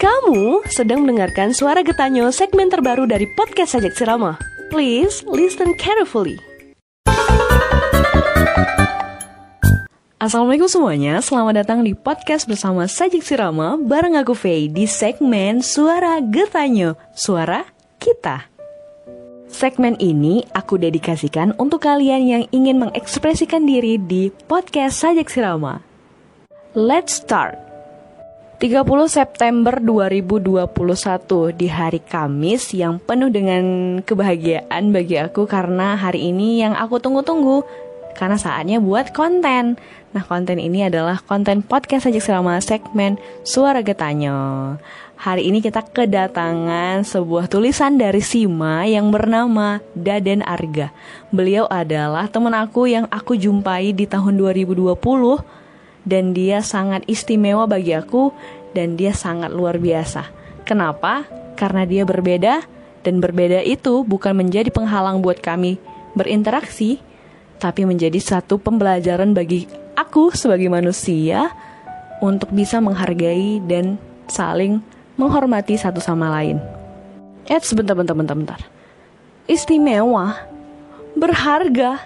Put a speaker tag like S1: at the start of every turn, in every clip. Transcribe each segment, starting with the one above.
S1: Kamu sedang mendengarkan suara getanyo segmen terbaru dari podcast Sajak Sirama. Please listen carefully. Assalamualaikum semuanya, selamat datang di podcast bersama Sajik Sirama bareng aku Faye di segmen Suara Getanyo, Suara Kita. Segmen ini aku dedikasikan untuk kalian yang ingin mengekspresikan diri di podcast Sajak Sirama. Let's start! 30 September 2021 di hari Kamis yang penuh dengan kebahagiaan bagi aku karena hari ini yang aku tunggu-tunggu karena saatnya buat konten. Nah, konten ini adalah konten podcast Sajak Sirama segmen Suara Getanyo. Hari ini kita kedatangan sebuah tulisan dari Sima yang bernama Daden Arga. Beliau adalah teman aku yang aku jumpai di tahun 2020 dan dia sangat istimewa bagi aku dan dia sangat luar biasa. Kenapa? Karena dia berbeda dan berbeda itu bukan menjadi penghalang buat kami berinteraksi, tapi menjadi satu pembelajaran bagi aku sebagai manusia untuk bisa menghargai dan saling menghormati satu sama lain. Eh, sebentar, bentar, bentar, bentar. Istimewa, berharga.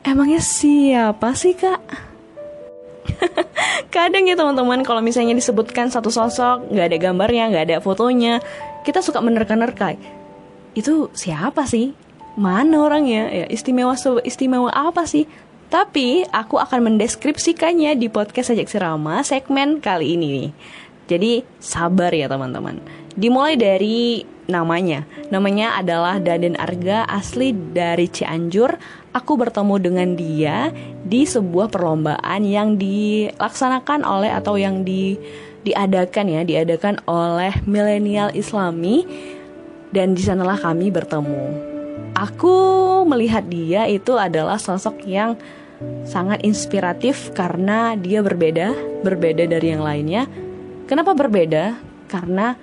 S1: Emangnya siapa sih kak? Kadang ya teman-teman kalau misalnya disebutkan satu sosok nggak ada gambarnya, nggak ada fotonya, kita suka menerka-nerka. Itu siapa sih? Mana orangnya? Ya istimewa istimewa apa sih? Tapi aku akan mendeskripsikannya di podcast Sajak Sirama segmen kali ini nih. Jadi sabar ya teman-teman. Dimulai dari namanya. Namanya adalah Daden Arga asli dari Cianjur. Aku bertemu dengan dia di sebuah perlombaan yang dilaksanakan oleh atau yang di diadakan ya, diadakan oleh milenial Islami dan di sanalah kami bertemu. Aku melihat dia itu adalah sosok yang sangat inspiratif karena dia berbeda, berbeda dari yang lainnya Kenapa berbeda? Karena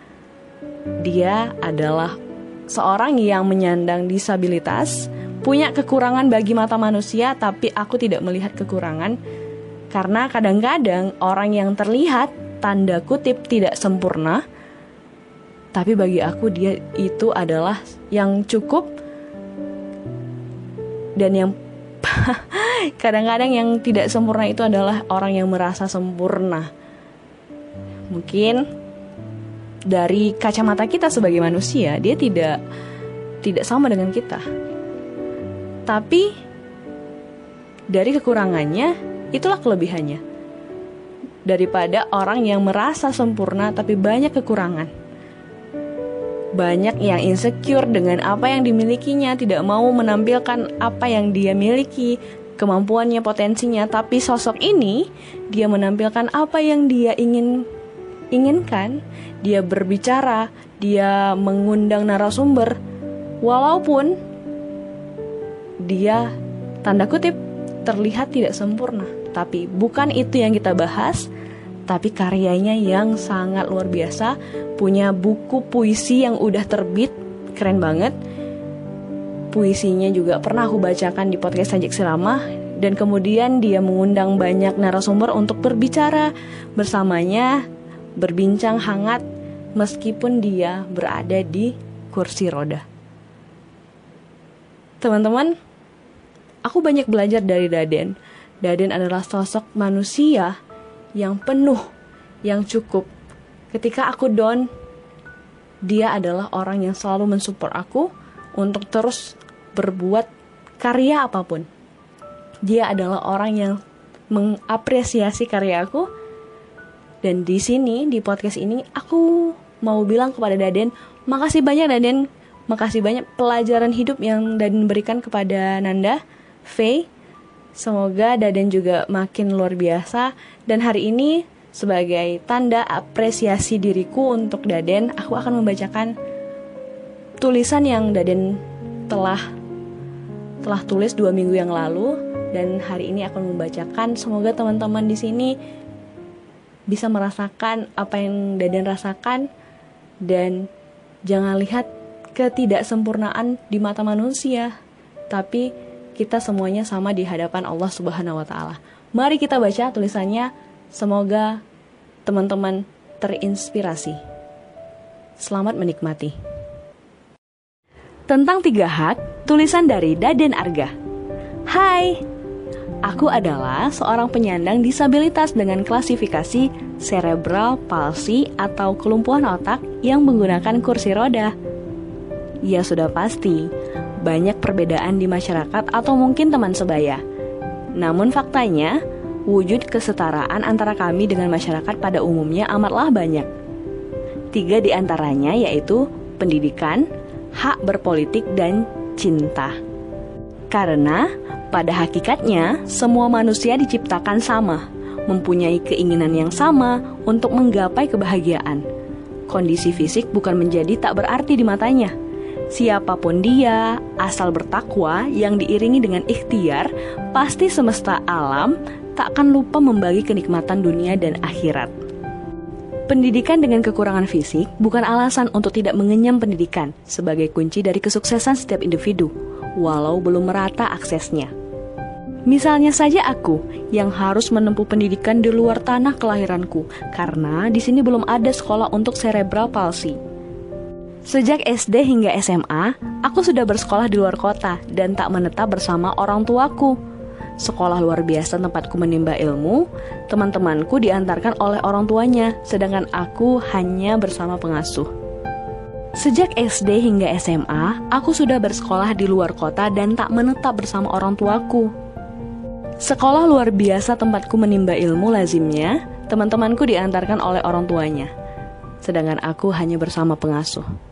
S1: dia adalah seorang yang menyandang disabilitas, punya kekurangan bagi mata manusia, tapi aku tidak melihat kekurangan. Karena kadang-kadang orang yang terlihat tanda kutip tidak sempurna, tapi bagi aku dia itu adalah yang cukup. Dan yang kadang-kadang yang tidak sempurna itu adalah orang yang merasa sempurna. Mungkin dari kacamata kita sebagai manusia dia tidak tidak sama dengan kita tapi dari kekurangannya itulah kelebihannya. Daripada orang yang merasa sempurna tapi banyak kekurangan. Banyak yang insecure dengan apa yang dimilikinya tidak mau menampilkan apa yang dia miliki kemampuannya potensinya. Tapi sosok ini dia menampilkan apa yang dia ingin inginkan, dia berbicara, dia mengundang narasumber, walaupun dia tanda kutip terlihat tidak sempurna. Tapi bukan itu yang kita bahas, tapi karyanya yang sangat luar biasa, punya buku puisi yang udah terbit, keren banget. Puisinya juga pernah aku bacakan di podcast Sajik Selama dan kemudian dia mengundang banyak narasumber untuk berbicara bersamanya berbincang hangat meskipun dia berada di kursi roda. Teman-teman, aku banyak belajar dari Daden. Daden adalah sosok manusia yang penuh, yang cukup. Ketika aku down, dia adalah orang yang selalu mensupport aku untuk terus berbuat karya apa pun. Dia adalah orang yang mengapresiasi karya aku dan di sini di podcast ini aku mau bilang kepada Daden, makasih banyak Daden, makasih banyak pelajaran hidup yang Daden berikan kepada Nanda, Faye. Semoga Daden juga makin luar biasa dan hari ini sebagai tanda apresiasi diriku untuk Daden, aku akan membacakan tulisan yang Daden telah telah tulis dua minggu yang lalu dan hari ini akan membacakan. Semoga teman-teman di sini bisa merasakan apa yang Daden rasakan dan jangan lihat ketidaksempurnaan di mata manusia, tapi kita semuanya sama di hadapan Allah Subhanahu wa taala. Mari kita baca tulisannya, semoga teman-teman terinspirasi. Selamat menikmati. Tentang tiga hak, tulisan dari Daden Arga. Hai, aku adalah seorang penyandang disabilitas dengan klasifikasi cerebral palsy atau kelumpuhan otak yang menggunakan kursi roda. Ya sudah pasti, banyak perbedaan di masyarakat atau mungkin teman sebaya. Namun faktanya, wujud kesetaraan antara kami dengan masyarakat pada umumnya amatlah banyak. Tiga di antaranya yaitu pendidikan, hak berpolitik, dan cinta. Karena pada hakikatnya semua manusia diciptakan sama, mempunyai keinginan yang sama untuk menggapai kebahagiaan. Kondisi fisik bukan menjadi tak berarti di matanya. Siapa pun dia, asal bertakwa yang diiringi dengan ikhtiar, pasti semesta alam tak akan lupa membagi kenikmatan dunia dan akhirat. Pendidikan dengan kekurangan fisik bukan alasan untuk tidak mengenyam pendidikan sebagai kunci dari kesuksesan setiap individu, walau belum merata aksesnya. Misalnya saja aku yang harus menempuh pendidikan di luar tanah kelahiranku karena di sini belum ada sekolah untuk cerebral palsy. Sejak SD hingga SMA, aku sudah bersekolah di luar kota dan tak menetap bersama orang tuaku sekolah luar biasa tempatku menimba ilmu, teman-temanku diantarkan oleh orang tuanya, sedangkan aku hanya bersama pengasuh. Sejak SD hingga SMA, aku sudah bersekolah di luar kota dan tak menetap bersama orang tuaku. Sekolah luar biasa tempatku menimba ilmu lazimnya, teman-temanku diantarkan oleh orang tuanya, sedangkan aku hanya bersama pengasuh.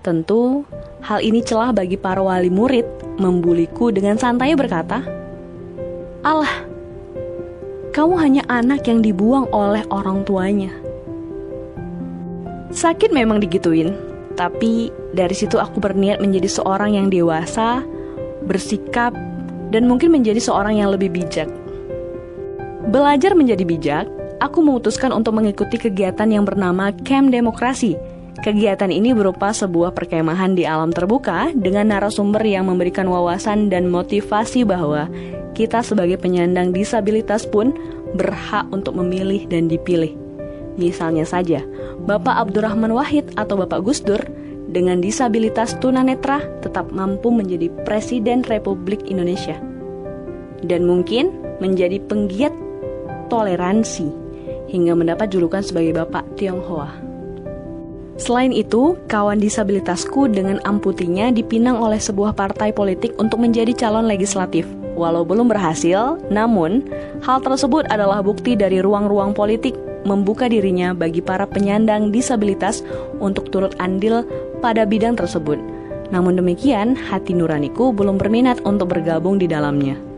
S1: Tentu, hal ini celah bagi para wali murid membuliku dengan santai berkata, Allah, kamu hanya anak yang dibuang oleh orang tuanya. Sakit memang digituin, tapi dari situ aku berniat menjadi seorang yang dewasa, bersikap, dan mungkin menjadi seorang yang lebih bijak. Belajar menjadi bijak, aku memutuskan untuk mengikuti kegiatan yang bernama Camp Demokrasi. Kegiatan ini berupa sebuah perkemahan di alam terbuka dengan narasumber yang memberikan wawasan dan motivasi bahwa kita sebagai penyandang disabilitas pun berhak untuk memilih dan dipilih. Misalnya saja, Bapak Abdurrahman Wahid atau Bapak Gus Dur dengan disabilitas tunanetra tetap mampu menjadi Presiden Republik Indonesia. Dan mungkin menjadi penggiat toleransi hingga mendapat julukan sebagai Bapak Tionghoa. Selain itu, kawan disabilitasku dengan amputinya dipinang oleh sebuah partai politik untuk menjadi calon legislatif. Walau belum berhasil, namun hal tersebut adalah bukti dari ruang-ruang politik membuka dirinya bagi para penyandang disabilitas untuk turut andil pada bidang tersebut. Namun demikian, hati nuraniku belum berminat untuk bergabung di dalamnya.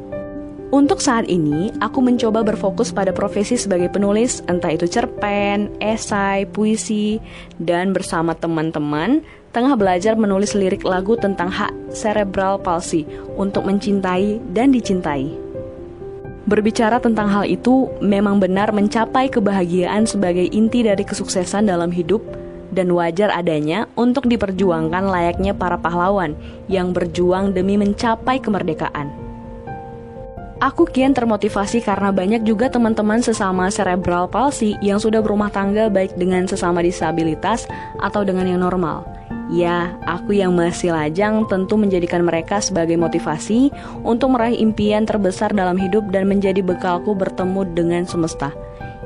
S1: Untuk saat ini, aku mencoba berfokus pada profesi sebagai penulis, entah itu cerpen, esai, puisi, dan bersama teman-teman tengah belajar menulis lirik lagu tentang hak cerebral palsy untuk mencintai dan dicintai. Berbicara tentang hal itu memang benar mencapai kebahagiaan sebagai inti dari kesuksesan dalam hidup dan wajar adanya untuk diperjuangkan layaknya para pahlawan yang berjuang demi mencapai kemerdekaan. Aku kian termotivasi karena banyak juga teman-teman sesama cerebral palsy yang sudah berumah tangga baik dengan sesama disabilitas atau dengan yang normal. Ya, aku yang masih lajang tentu menjadikan mereka sebagai motivasi untuk meraih impian terbesar dalam hidup dan menjadi bekalku bertemu dengan semesta.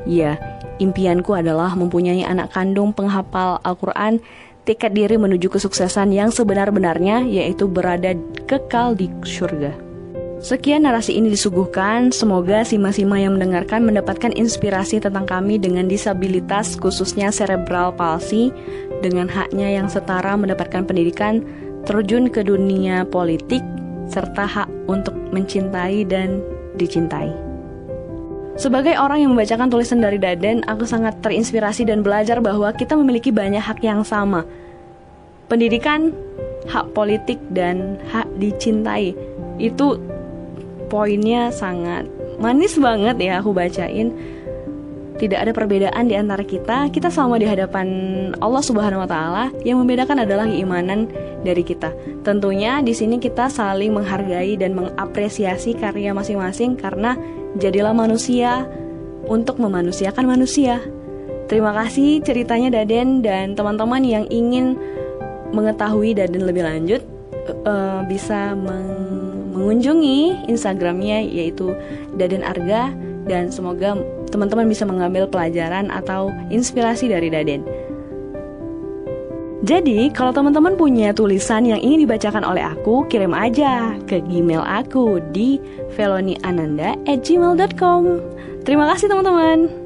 S1: Ya, impianku adalah mempunyai anak kandung penghafal Al-Quran tekad diri menuju kesuksesan yang sebenar-benarnya yaitu berada kekal di surga. Sekian narasi ini disuguhkan, semoga sima-sima yang mendengarkan mendapatkan inspirasi tentang kami dengan disabilitas khususnya cerebral palsy dengan haknya yang setara mendapatkan pendidikan, terjun ke dunia politik, serta hak untuk mencintai dan dicintai. Sebagai orang yang membacakan tulisan dari Daden, aku sangat terinspirasi dan belajar bahwa kita memiliki banyak hak yang sama. Pendidikan, hak politik, dan hak dicintai. Itu poinnya sangat manis banget ya aku bacain tidak ada perbedaan di antara kita. Kita sama di hadapan Allah Subhanahu wa taala. Yang membedakan adalah keimanan dari kita. Tentunya di sini kita saling menghargai dan mengapresiasi karya masing-masing karena jadilah manusia untuk memanusiakan manusia. Terima kasih ceritanya Daden dan teman-teman yang ingin mengetahui Daden lebih lanjut uh, bisa meng mengunjungi Instagramnya yaitu Daden Arga dan semoga teman-teman bisa mengambil pelajaran atau inspirasi dari Daden. Jadi, kalau teman-teman punya tulisan yang ingin dibacakan oleh aku, kirim aja ke Gmail aku di veloniananda@gmail.com. Terima kasih teman-teman.